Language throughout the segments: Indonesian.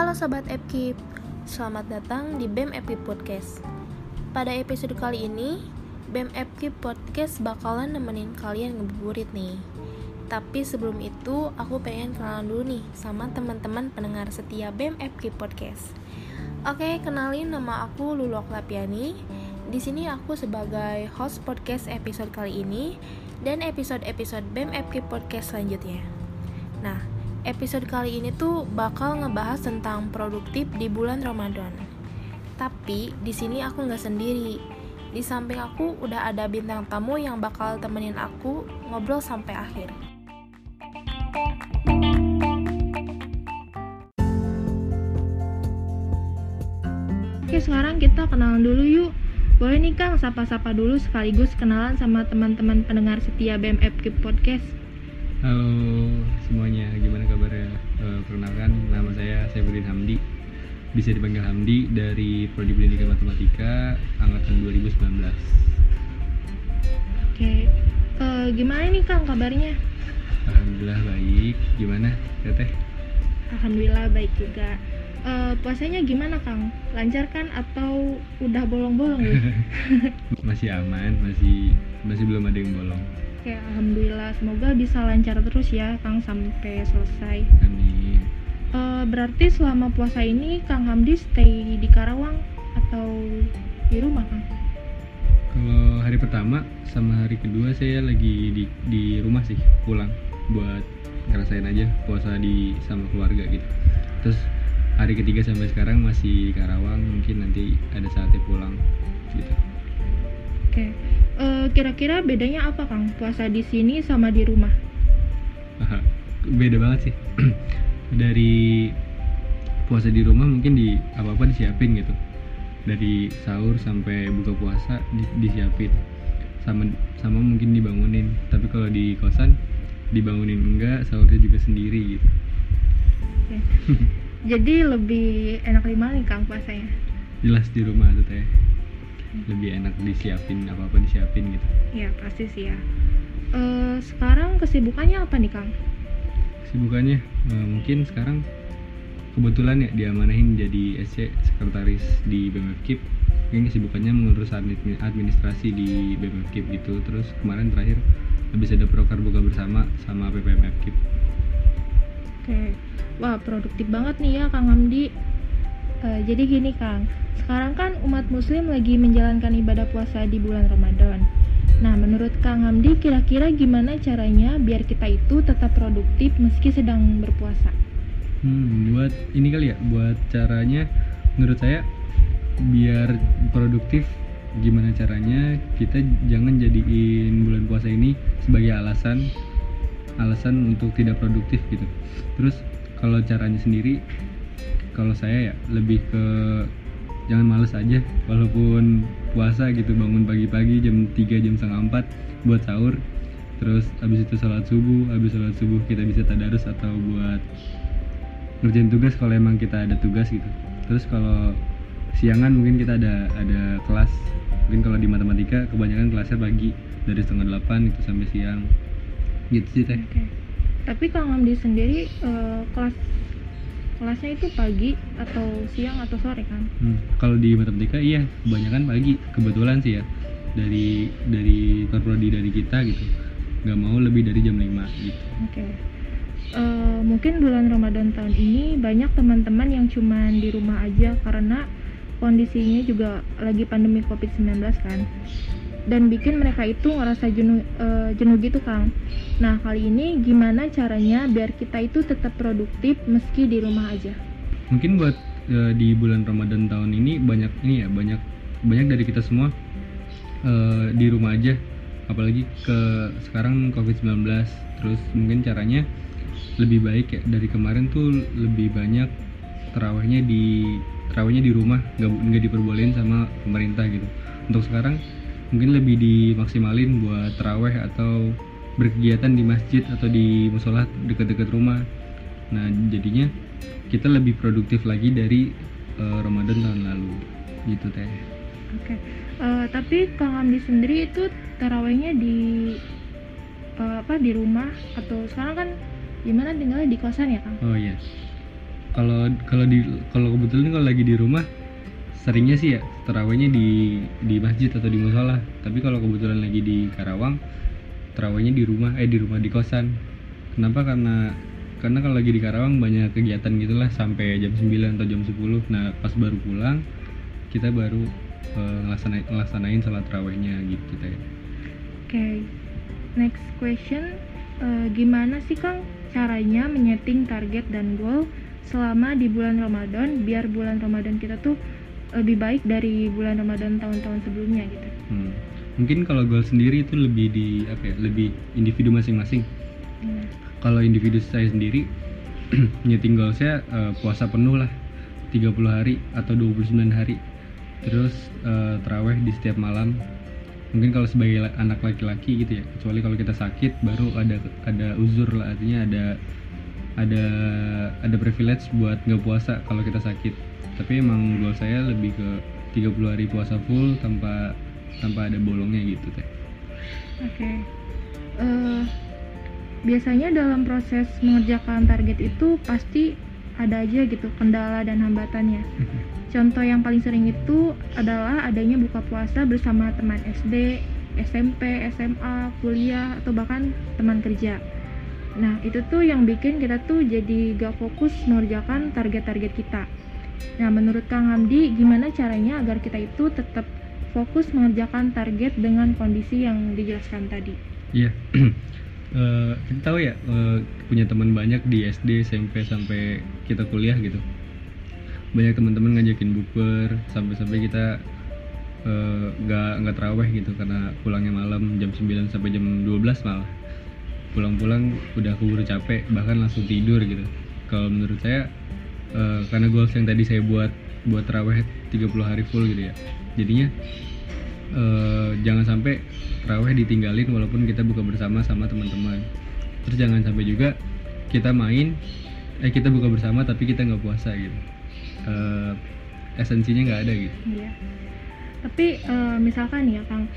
Halo Sobat Epkip, selamat datang di BEM Epkip Podcast. Pada episode kali ini, BEM Epkip Podcast bakalan nemenin kalian ngebuburit nih. Tapi sebelum itu, aku pengen kenalan dulu nih sama teman-teman pendengar setia BEM Epkip Podcast. Oke, kenalin nama aku Lulu Oklapiani. Di sini aku sebagai host podcast episode kali ini dan episode-episode BEM Epkip Podcast selanjutnya. Nah, episode kali ini tuh bakal ngebahas tentang produktif di bulan Ramadan. Tapi di sini aku nggak sendiri. Di samping aku udah ada bintang tamu yang bakal temenin aku ngobrol sampai akhir. Oke, sekarang kita kenalan dulu yuk. Boleh nih Kang, sapa-sapa dulu sekaligus kenalan sama teman-teman pendengar setia BMF Keep Podcast. Halo semuanya, gimana kabarnya? Uh, perkenalkan, nama saya Saifuddin Hamdi Bisa dipanggil Hamdi dari Prodi Pendidikan Matematika Angkatan 2019 Oke, uh, gimana nih Kang kabarnya? Alhamdulillah baik, gimana Teteh? Alhamdulillah baik juga uh, Puasanya gimana Kang? Lancar kan atau udah bolong-bolong masih aman, masih masih belum ada yang bolong Oke, alhamdulillah. Semoga bisa lancar terus ya, Kang sampai selesai. Amin. Uh, berarti selama puasa ini Kang Hamdi stay di Karawang atau di rumah, Kang? Kalau hari pertama sama hari kedua saya lagi di di rumah sih, pulang buat ngerasain aja puasa di sama keluarga gitu. Terus hari ketiga sampai sekarang masih di Karawang, mungkin nanti ada saatnya pulang gitu. Oke. Okay kira-kira bedanya apa Kang puasa di sini sama di rumah? Beda banget sih. Dari puasa di rumah mungkin di apa-apa disiapin gitu. Dari sahur sampai buka puasa di, disiapin. Sama sama mungkin dibangunin. Tapi kalau di kosan dibangunin enggak, sahurnya juga sendiri gitu. Jadi lebih enak di mana nih Kang puasanya? Jelas di rumah tuh teh lebih enak disiapin apa apa disiapin gitu. Ya pasti sih ya. Uh, sekarang kesibukannya apa nih kang? Kesibukannya uh, mungkin sekarang kebetulan ya diamanahin jadi SC sekretaris di BMFKIP mungkin kesibukannya mengurus administrasi di BMFKIP gitu. Terus kemarin terakhir habis ada proker buka bersama sama PPMFKIP oke. Wah produktif banget nih ya Kang Hamdi. Uh, jadi gini Kang sekarang kan umat muslim lagi menjalankan ibadah puasa di bulan Ramadan. Nah, menurut Kang Hamdi kira-kira gimana caranya biar kita itu tetap produktif meski sedang berpuasa? Hmm, buat ini kali ya, buat caranya menurut saya biar produktif gimana caranya kita jangan jadiin bulan puasa ini sebagai alasan alasan untuk tidak produktif gitu. Terus kalau caranya sendiri kalau saya ya lebih ke jangan males aja walaupun puasa gitu bangun pagi-pagi jam 3 jam setengah 4 buat sahur. Terus habis itu sholat subuh habis sholat subuh kita bisa tadarus atau buat ngerjain tugas kalau emang kita ada tugas gitu. Terus kalau siangan mungkin kita ada ada kelas. Mungkin kalau di matematika kebanyakan kelasnya pagi dari setengah delapan itu sampai siang. Gitu sih teh. Okay. tapi kalau Hamdi sendiri uh, kelas kelasnya itu pagi atau siang atau sore kan? Hmm, kalau di matematika iya kebanyakan pagi. Kebetulan sih ya dari dari prodi dari kita gitu. Nggak mau lebih dari jam 5 gitu. Oke. Okay. uh, eh, mungkin bulan Ramadan tahun ini banyak teman-teman yang cuman di rumah aja karena kondisinya juga lagi pandemi COVID-19 kan dan bikin mereka itu ngerasa jenuh uh, jenuh gitu Kang. Nah kali ini gimana caranya biar kita itu tetap produktif meski di rumah aja? Mungkin buat uh, di bulan Ramadan tahun ini banyak ini ya banyak banyak dari kita semua uh, di rumah aja apalagi ke sekarang COVID-19 terus mungkin caranya lebih baik ya dari kemarin tuh lebih banyak terawihnya di terawihnya di rumah nggak nggak diperbolehin sama pemerintah gitu untuk sekarang mungkin lebih dimaksimalin buat teraweh atau berkegiatan di masjid atau di musola dekat-dekat rumah. Nah jadinya kita lebih produktif lagi dari uh, Ramadan tahun lalu. Gitu teh. Oke. Okay. uh, eh, tapi Kang Amdi sendiri itu terawihnya di uh, apa di rumah atau sekarang kan gimana? Tinggalnya di kosan ya Kang? Oh iya. Kalau kalau di kalau kebetulan kalau lagi di rumah seringnya sih ya terawihnya di di masjid atau di musola. Tapi kalau kebetulan lagi di Karawang terawihnya di rumah eh di rumah di kosan. Kenapa? Karena karena kalau lagi di Karawang banyak kegiatan gitulah sampai jam 9 atau jam 10 nah pas baru pulang kita baru uh, ngelaksanain, ngelaksanain sholat terawihnya gitu teh. Oke next question. Uh, gimana sih Kang caranya menyeting target dan goal selama di bulan Ramadan biar bulan Ramadan kita tuh lebih baik dari bulan Ramadan tahun-tahun sebelumnya gitu. Hmm. Mungkin kalau goal sendiri itu lebih di apa ya, lebih individu masing-masing. Hmm. Kalau individu saya sendiri nyeting goal saya uh, puasa penuh lah 30 hari atau 29 hari. Terus uh, terawih di setiap malam. Mungkin kalau sebagai anak laki-laki gitu ya, kecuali kalau kita sakit baru ada ada uzur lah artinya ada ada ada privilege buat nggak puasa kalau kita sakit tapi emang goal saya lebih ke 30 hari puasa full tanpa tanpa ada bolongnya gitu teh oke okay. uh, eh, biasanya dalam proses mengerjakan target itu pasti ada aja gitu kendala dan hambatannya contoh yang paling sering itu adalah adanya buka puasa bersama teman SD SMP, SMA, kuliah, atau bahkan teman kerja. Nah, itu tuh yang bikin kita tuh jadi gak fokus mengerjakan target-target kita. Nah, menurut Kang Hamdi, gimana caranya agar kita itu tetap fokus mengerjakan target dengan kondisi yang dijelaskan tadi? Iya, uh, kita tahu ya uh, punya teman banyak di SD, SMP sampai kita kuliah gitu. Banyak teman-teman ngajakin bukber sampai-sampai kita eh, nggak uh, nggak teraweh gitu karena pulangnya malam jam 9 sampai jam 12 malah pulang-pulang udah keburu capek bahkan langsung tidur gitu kalau menurut saya uh, karena goals yang tadi saya buat buat terawih 30 hari full gitu ya. Jadinya uh, jangan sampai terawih ditinggalin walaupun kita buka bersama sama teman-teman. Terus jangan sampai juga kita main eh kita buka bersama tapi kita nggak puasa gitu. Uh, esensinya nggak ada gitu. Iya. tapi uh, misalkan ya kang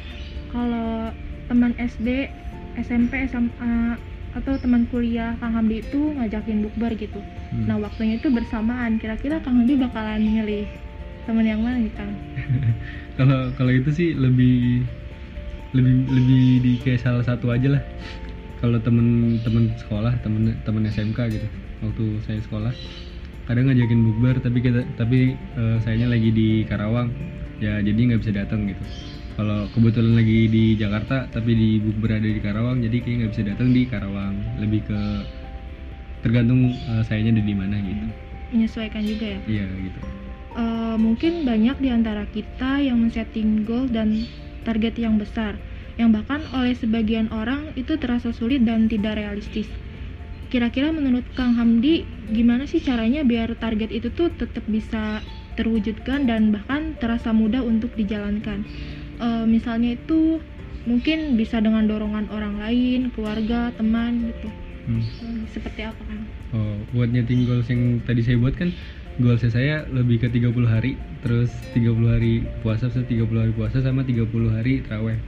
kalau teman SD SMP SMA atau teman kuliah Kang Hamdi itu ngajakin bukber gitu. Hmm. nah waktunya itu bersamaan. Kira-kira Kang Hamdi bakalan milih teman yang mana nih Kang? Kalau kalau itu sih lebih lebih lebih di kayak salah satu aja lah. Kalau temen-temen sekolah temen temen SMK gitu waktu saya sekolah kadang ngajakin bukber tapi kita tapi uh, sayanya lagi di Karawang. Ya jadi nggak bisa datang gitu kalau kebetulan lagi di Jakarta tapi di berada di Karawang jadi kayak nggak bisa datang di Karawang. Lebih ke tergantung uh, sayanya ada di mana gitu. Menyesuaikan juga ya? Iya gitu. Uh, mungkin banyak di antara kita yang men-setting goal dan target yang besar yang bahkan oleh sebagian orang itu terasa sulit dan tidak realistis. Kira-kira menurut Kang Hamdi gimana sih caranya biar target itu tuh tetap bisa terwujudkan dan bahkan terasa mudah untuk dijalankan uh, misalnya itu mungkin bisa dengan dorongan orang lain keluarga teman gitu. Hmm. uh, seperti apa kan oh buat nyeting goals yang tadi saya buat kan goals saya lebih ke 30 hari terus 30 hari puasa 30 hari puasa sama 30 hari terawih.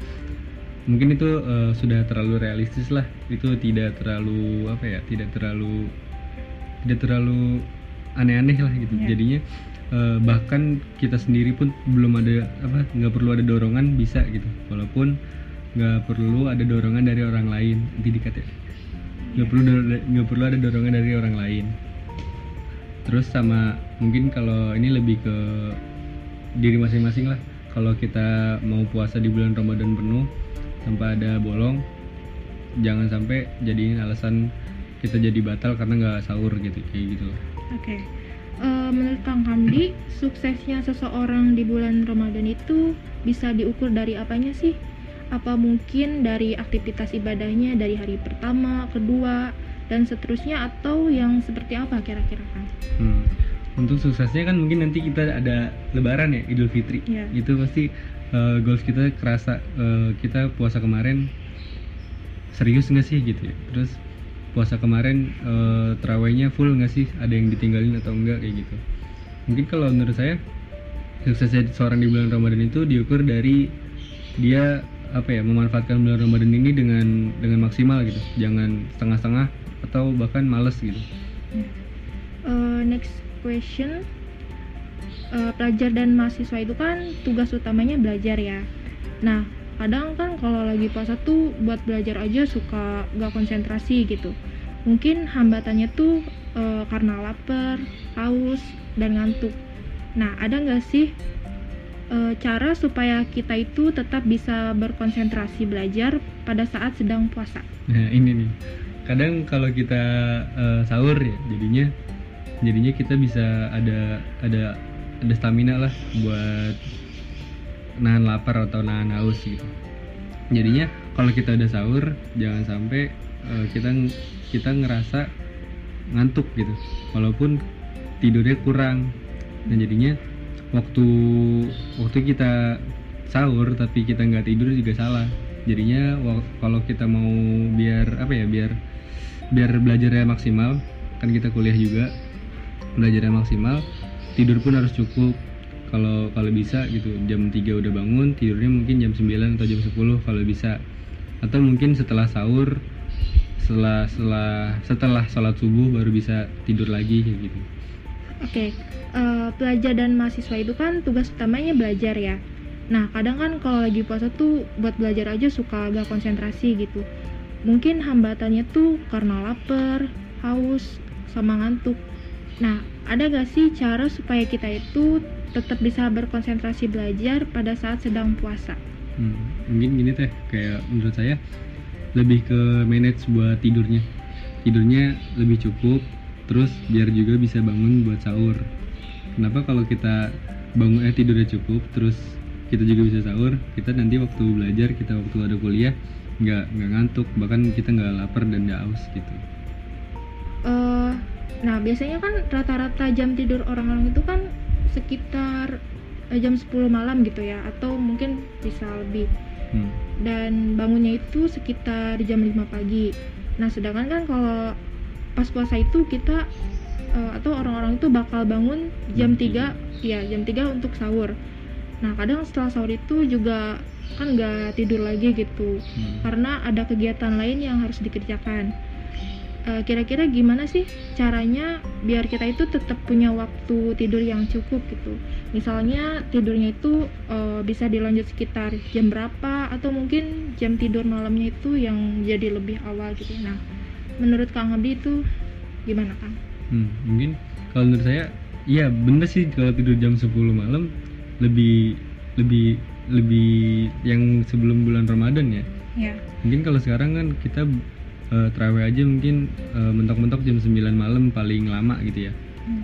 Mungkin itu uh, sudah terlalu realistis lah. Itu tidak terlalu apa ya tidak terlalu tidak terlalu aneh-aneh lah gitu yeah. jadinya uh, bahkan kita sendiri pun belum ada apa nggak perlu ada dorongan bisa gitu walaupun nggak perlu ada dorongan dari orang lain nanti dikata nggak perlu nggak perlu ada dorongan dari orang lain terus sama mungkin kalau ini lebih ke diri masing-masing lah kalau kita mau puasa di bulan Ramadan penuh tanpa ada bolong jangan sampai jadiin alasan kita jadi batal karena nggak sahur gitu kayak gitu. Oke. Okay uh, menurut Kang Hamdi suksesnya seseorang di bulan Ramadan itu bisa diukur dari apanya sih? Apa mungkin dari aktivitas ibadahnya dari hari pertama, kedua, dan seterusnya atau yang seperti apa kira-kira Kang? Hmm. Untuk suksesnya kan mungkin nanti kita ada Lebaran ya Idul Fitri. Yeah. Itu pasti uh, goals kita kerasa uh, kita puasa kemarin serius nggak sih gitu ya. Terus puasa kemarin uh, terawihnya full nggak sih? Ada yang ditinggalin atau enggak kayak gitu. Mungkin kalau menurut saya sukses seorang di bulan Ramadan itu diukur dari dia apa ya memanfaatkan bulan Ramadan ini dengan dengan maksimal gitu. Jangan setengah-setengah atau bahkan males gitu. Uh, next question. Uh, pelajar dan mahasiswa itu kan tugas utamanya belajar ya. Nah kadang kan kalau lagi puasa tuh buat belajar aja suka gak konsentrasi gitu. Mungkin hambatannya tuh uh, karena lapar haus dan ngantuk. Nah ada nggak sih uh, cara supaya kita itu tetap bisa berkonsentrasi belajar pada saat sedang puasa? Nah ini nih. Kadang kalau kita uh, sahur ya jadinya jadinya kita bisa ada ada ada stamina lah buat nahan lapar atau nahan haus gitu. Jadinya kalau kita udah sahur jangan sampai uh, kita kita ngerasa ngantuk gitu. Walaupun tidurnya kurang. Dan jadinya waktu waktu kita sahur tapi kita nggak tidur juga salah. Jadinya kalau kita mau biar apa ya biar biar belajarnya maksimal kan kita kuliah juga belajarnya maksimal tidur pun harus cukup kalau kalau bisa gitu. Jam 3 udah bangun tidurnya mungkin jam 9 atau jam 10 kalau bisa. Atau mungkin setelah sahur setelah setelah setelah sholat subuh baru bisa tidur lagi gitu. Oke okay. uh, eh, pelajar dan mahasiswa itu kan tugas utamanya belajar ya. Nah kadang kan kalau lagi puasa tuh buat belajar aja suka agak konsentrasi gitu. Mungkin hambatannya tuh karena lapar haus sama ngantuk. Nah ada gak sih cara supaya kita itu tetap bisa berkonsentrasi belajar pada saat sedang puasa? Hmm, mungkin gini teh, kayak menurut saya lebih ke manage buat tidurnya. Tidurnya lebih cukup, terus biar juga bisa bangun buat sahur. Kenapa kalau kita bangun eh tidurnya cukup, terus kita juga bisa sahur, kita nanti waktu belajar, kita waktu ada kuliah nggak nggak ngantuk, bahkan kita nggak lapar dan nggak haus gitu. Uh, Nah, biasanya kan rata-rata jam tidur orang-orang itu kan sekitar eh, jam 10 malam gitu ya atau mungkin bisa lebih. Hmm. Dan bangunnya itu sekitar jam 5 pagi. Nah, sedangkan kan kalau pas puasa itu kita uh, atau orang-orang itu bakal bangun jam 3 ya jam 3 untuk sahur. Nah, kadang setelah sahur itu juga kan nggak tidur lagi gitu. Hmm. Karena ada kegiatan lain yang harus dikerjakan kira-kira gimana sih caranya biar kita itu tetap punya waktu tidur yang cukup gitu misalnya tidurnya itu uh, bisa dilanjut sekitar jam berapa atau mungkin jam tidur malamnya itu yang jadi lebih awal gitu nah menurut kang Abdi itu gimana kang? Hmm, mungkin kalau menurut saya iya bener sih kalau tidur jam 10 malam lebih lebih lebih yang sebelum bulan Ramadan ya. Ya. Mungkin kalau sekarang kan kita uh, terawih aja mungkin uh, mentok-mentok jam 9 malam paling lama gitu ya. Hmm.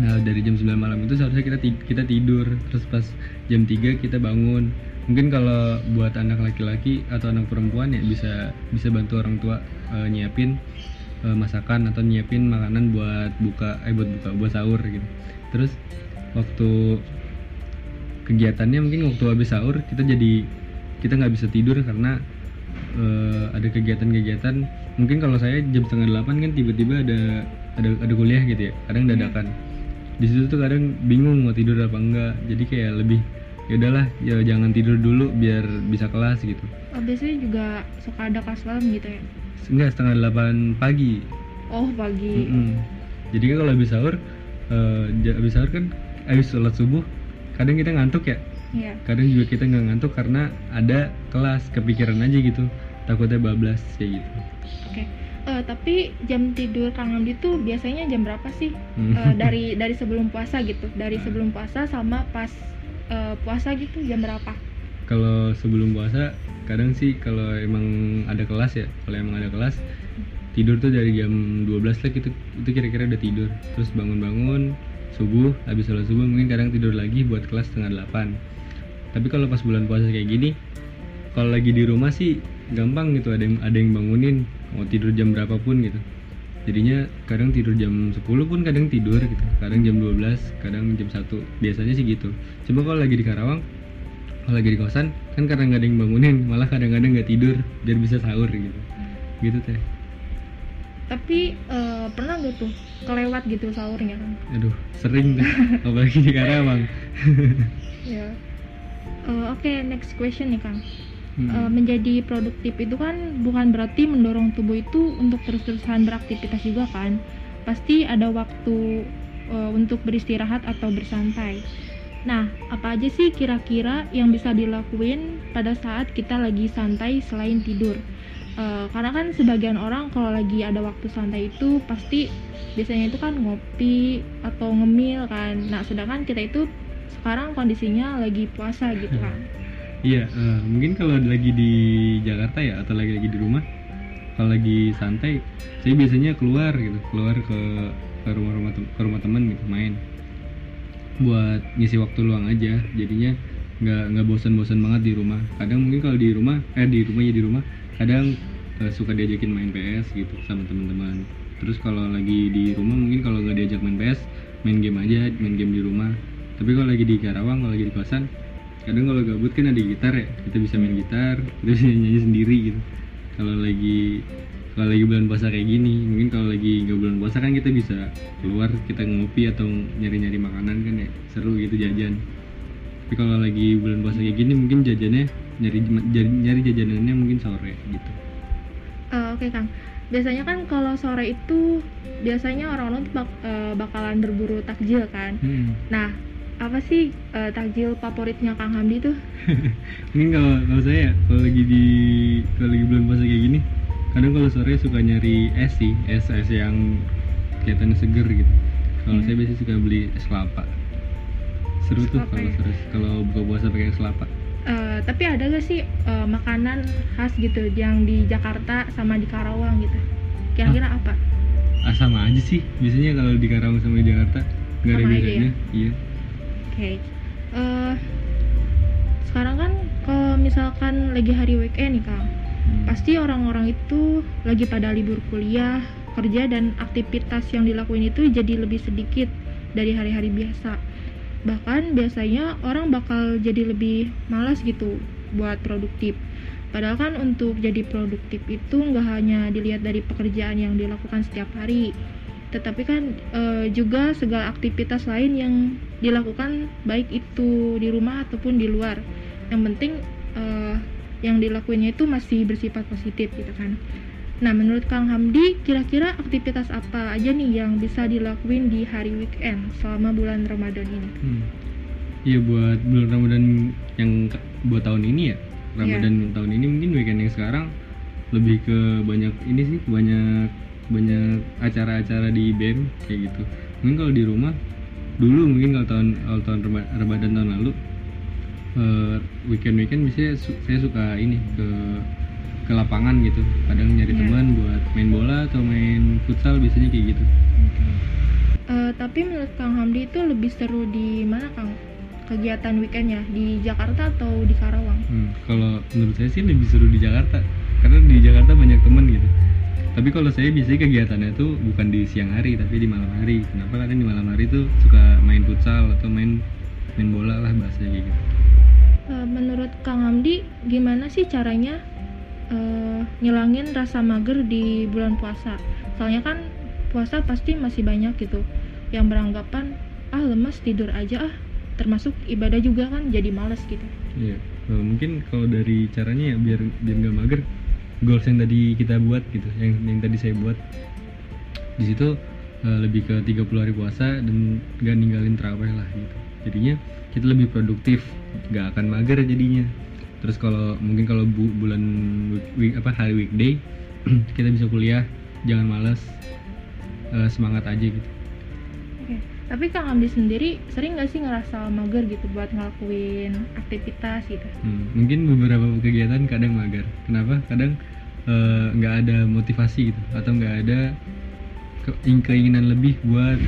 nah dari jam 9 malam itu seharusnya kita kita tidur. Terus pas jam 3 kita bangun. Mungkin kalau buat anak laki-laki atau anak perempuan ya bisa bisa bantu orang tua uh, nyiapin uh, masakan atau nyiapin makanan buat buka eh buat buka buat sahur gitu. Terus waktu kegiatannya mungkin waktu habis sahur kita jadi kita nggak bisa tidur karena uh, ada kegiatan-kegiatan mungkin kalau saya jam setengah delapan kan tiba-tiba ada ada ada kuliah gitu ya kadang iya. dadakan di situ tuh kadang bingung mau tidur apa enggak jadi kayak lebih ya udahlah ya jangan tidur dulu biar bisa kelas gitu oh, biasanya juga suka ada kelas malam gitu ya enggak setengah delapan pagi oh pagi mm -mm. jadi kan kalau habis sahur uh, habis sahur kan habis sholat subuh kadang kita ngantuk ya Iya. Kadang juga kita nggak ngantuk karena ada kelas kepikiran aja gitu. Takutnya bablas kayak gitu. Oke. Okay. Uh, eh, tapi jam tidur Kang Amdi tuh biasanya jam berapa sih? Uh, dari dari sebelum puasa gitu. Dari sebelum puasa sama pas uh, puasa gitu jam berapa? Kalau sebelum puasa kadang sih kalau emang ada kelas ya, kalau emang ada kelas tidur tuh dari jam 12 lah gitu itu kira-kira udah tidur terus bangun-bangun subuh habis sholat subuh mungkin kadang tidur lagi buat kelas setengah delapan tapi kalau pas bulan puasa kayak gini kalau lagi di rumah sih gampang gitu ada yang ada yang bangunin mau tidur jam berapapun gitu. Jadinya kadang tidur jam 10 pun kadang tidur gitu kadang jam 12 kadang jam 1 biasanya sih gitu. Coba kalau lagi di Karawang kalau lagi di kosan kan kadang nggak ada yang bangunin malah kadang-kadang nggak tidur biar bisa sahur gitu. Gitu teh. Tapi uh, pernah gak tuh kelewat gitu sahurnya? Kan aduh sering apalagi di Karawang. Ya. Uh, oke okay, next question nih kang hmm. uh, menjadi produktif itu kan bukan berarti mendorong tubuh itu untuk terus-terusan beraktivitas juga kan pasti ada waktu uh, untuk beristirahat atau bersantai. Nah, apa aja sih kira-kira yang bisa dilakuin pada saat kita lagi santai selain tidur? Uh, karena kan sebagian orang kalau lagi ada waktu santai itu pasti biasanya itu kan ngopi atau ngemil kan. Nah, sedangkan kita itu sekarang kondisinya lagi puasa gitu kan. Iya, uh, mungkin kalau lagi di Jakarta ya atau lagi lagi di rumah, kalau lagi santai, saya biasanya keluar gitu, keluar ke ke rumah-rumah ke rumah teman gitu main. Buat ngisi waktu luang aja jadinya nggak nggak bosan-bosan banget di rumah. Kadang mungkin kalau di rumah eh di rumah ya di rumah kadang uh, suka diajakin main PS gitu sama teman-teman. Terus kalau lagi di rumah mungkin kalau nggak diajak main PS main game aja main game di rumah. Tapi kalau lagi di Karawang kalau lagi di kosan kadang kalau gabut kan ada gitar ya kita bisa main gitar kita bisa nyanyi sendiri gitu. Kalau lagi kalau lagi bulan puasa kayak gini mungkin kalau lagi nggak bulan puasa kan kita bisa keluar kita ngopi atau nyari-nyari makanan kan ya seru gitu jajan. Tapi kalau lagi bulan puasa kayak gini mungkin jajannya nyari nyari jajanannya mungkin sore gitu. Uh, oke okay, kang. Biasanya kan kalau sore itu biasanya orang-orang bak, uh, bakalan berburu takjil kan. Hmm. nah apa sih uh, takjil favoritnya Kang Hamdi tuh? Mungkin kalau kalau saya kalau lagi di kalau lagi bulan puasa kayak gini, kadang kalau sore suka nyari es sih es es yang kelihatannya seger gitu. Kalau hmm. saya biasanya suka beli es kelapa. Seru tuh kalau ya? seru kalau buka puasa pakai es kelapa. Uh, tapi ada gak sih uh, makanan khas gitu yang di Jakarta sama di Karawang gitu? Kira-kira ah, apa? Ah, sama aja sih. Biasanya kalau di Karawang sama di Jakarta nggak ada bedanya. ya? iya okay. uh, eh, sekarang kan kalau misalkan lagi hari weekend nih kang pasti orang-orang itu lagi pada libur kuliah kerja dan aktivitas yang dilakuin itu jadi lebih sedikit dari hari-hari biasa. Bahkan biasanya orang bakal jadi lebih malas gitu buat produktif. Padahal kan untuk jadi produktif itu nggak hanya dilihat dari pekerjaan yang dilakukan setiap hari tetapi kan e, juga segala aktivitas lain yang dilakukan baik itu di rumah ataupun di luar yang penting e, yang dilakuinnya itu masih bersifat positif gitu kan nah menurut Kang Hamdi kira-kira aktivitas apa aja nih yang bisa dilakuin di hari weekend selama bulan Ramadan ini hmm. Iya buat bulan Ramadan yang buat tahun ini ya Ramadan yeah. tahun ini mungkin weekend yang sekarang lebih ke banyak ini sih banyak banyak acara-acara di BEM kayak gitu. Mungkin kalau di rumah dulu mungkin kalau tahun kalau tahun Ramadan tahun lalu uh, weekend weekend biasanya su saya suka ini ke ke lapangan gitu. Kadang nyari yeah. teman buat main bola atau main futsal biasanya kayak gitu. Okay. uh, eh, tapi menurut Kang Hamdi itu lebih seru di mana Kang? Kegiatan weekendnya? Di Jakarta atau di Karawang? Hmm, kalau menurut saya sih lebih seru di Jakarta. Karena di Jakarta banyak teman gitu tapi kalau saya biasanya kegiatannya tuh bukan di siang hari tapi di malam hari. Kenapa? Karena di malam hari tuh suka main futsal atau main main bola lah bahasanya kayak gitu. Eh, menurut Kang Amdi gimana sih caranya uh, ngilangin rasa mager di bulan puasa? Soalnya kan puasa pasti masih banyak gitu yang beranggapan ah lemas tidur aja ah. Termasuk ibadah juga kan jadi males gitu. Iya. Uh, mungkin kalau dari caranya ya biar biar nggak mager goals yang tadi kita buat gitu yang yang tadi saya buat. Di situ uh, lebih ke 30 hari puasa dan gak ninggalin terawih lah gitu. Jadinya kita lebih produktif nggak akan mager jadinya. Terus kalau mungkin kalau bu, bulan week, apa hari weekday kita bisa kuliah jangan males uh, semangat aja gitu. Oke. tapi kang Amdi sendiri sering nggak sih ngerasa mager gitu buat ngelakuin aktivitas gitu? Hmm, mungkin beberapa kegiatan kadang mager. Kenapa? Kadang eh, nggak uh, ada motivasi gitu atau nggak ada ke keinginan lebih buat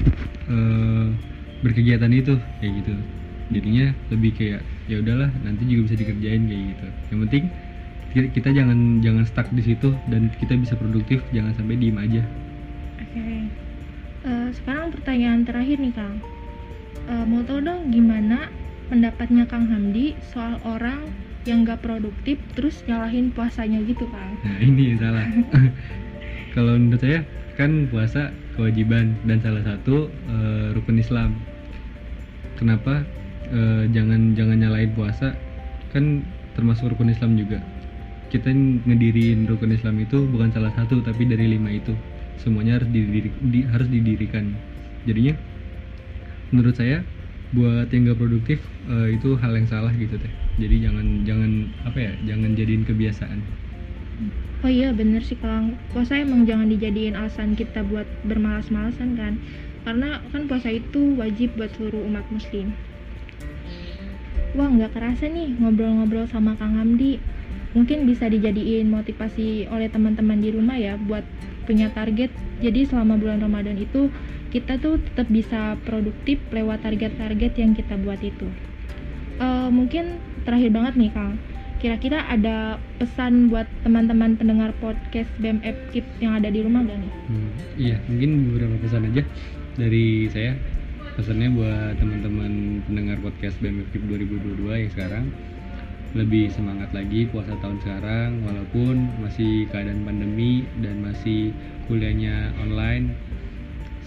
uh, berkegiatan itu kayak gitu. Jadinya lebih kayak ya udahlah nanti juga bisa dikerjain kayak gitu. Yang penting kita jangan jangan stuck di situ dan kita bisa produktif jangan sampai diem aja. Oke. Okay. uh, eh, sekarang pertanyaan terakhir nih kang. Uh, mau tahu dong gimana pendapatnya kang Hamdi soal orang yang gak produktif terus nyalahin puasanya gitu kang. Nah ini salah. Kalau menurut saya kan puasa kewajiban dan salah satu uh, rukun Islam. Kenapa uh, jangan jangan nyalain puasa? Kan termasuk rukun Islam juga. Kita ngedirin rukun Islam itu bukan salah satu tapi dari lima itu. Semuanya harus didiri, di, harus didirikan. Jadinya menurut saya buat yang gak produktif eh, itu hal yang salah gitu teh. Jadi jangan jangan apa ya jangan jadiin kebiasaan. Oh iya bener sih kalau puasa emang jangan dijadiin alasan kita buat bermalas-malasan kan? Karena kan puasa itu wajib buat seluruh umat muslim. Wah nggak kerasa nih ngobrol-ngobrol sama Kang Hamdi. Mungkin bisa dijadiin motivasi oleh teman-teman di rumah ya buat punya target. Jadi selama bulan Ramadan itu kita tuh tetap bisa produktif lewat target-target yang kita buat itu Eh, Mungkin terakhir banget nih Kang kira-kira ada pesan buat teman-teman pendengar podcast BMF Kip yang ada di rumah gak nih? Hmm, iya, mungkin beberapa pesan aja dari saya. Pesannya buat teman-teman pendengar podcast BMF Kip 2022 yang sekarang lebih semangat lagi puasa tahun sekarang walaupun masih keadaan pandemi dan masih kuliahnya online.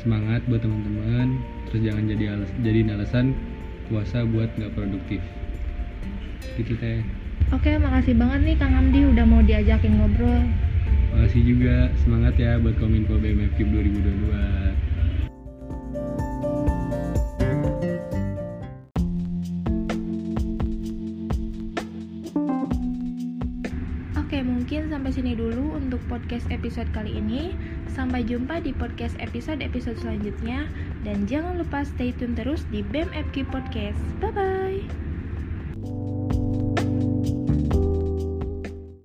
Semangat buat teman-teman, terus jangan jadi alas, jadiin alasan puasa buat nggak produktif. Gitu teh. Oke, makasih banget nih Kang Hamdi udah mau diajakin ngobrol. Makasih juga semangat ya buat Kominfo BMF Kip 2022. Podcast episode kali ini. Sampai jumpa di podcast episode-episode selanjutnya. Dan jangan lupa stay tune terus di BEM FK Podcast. Bye-bye!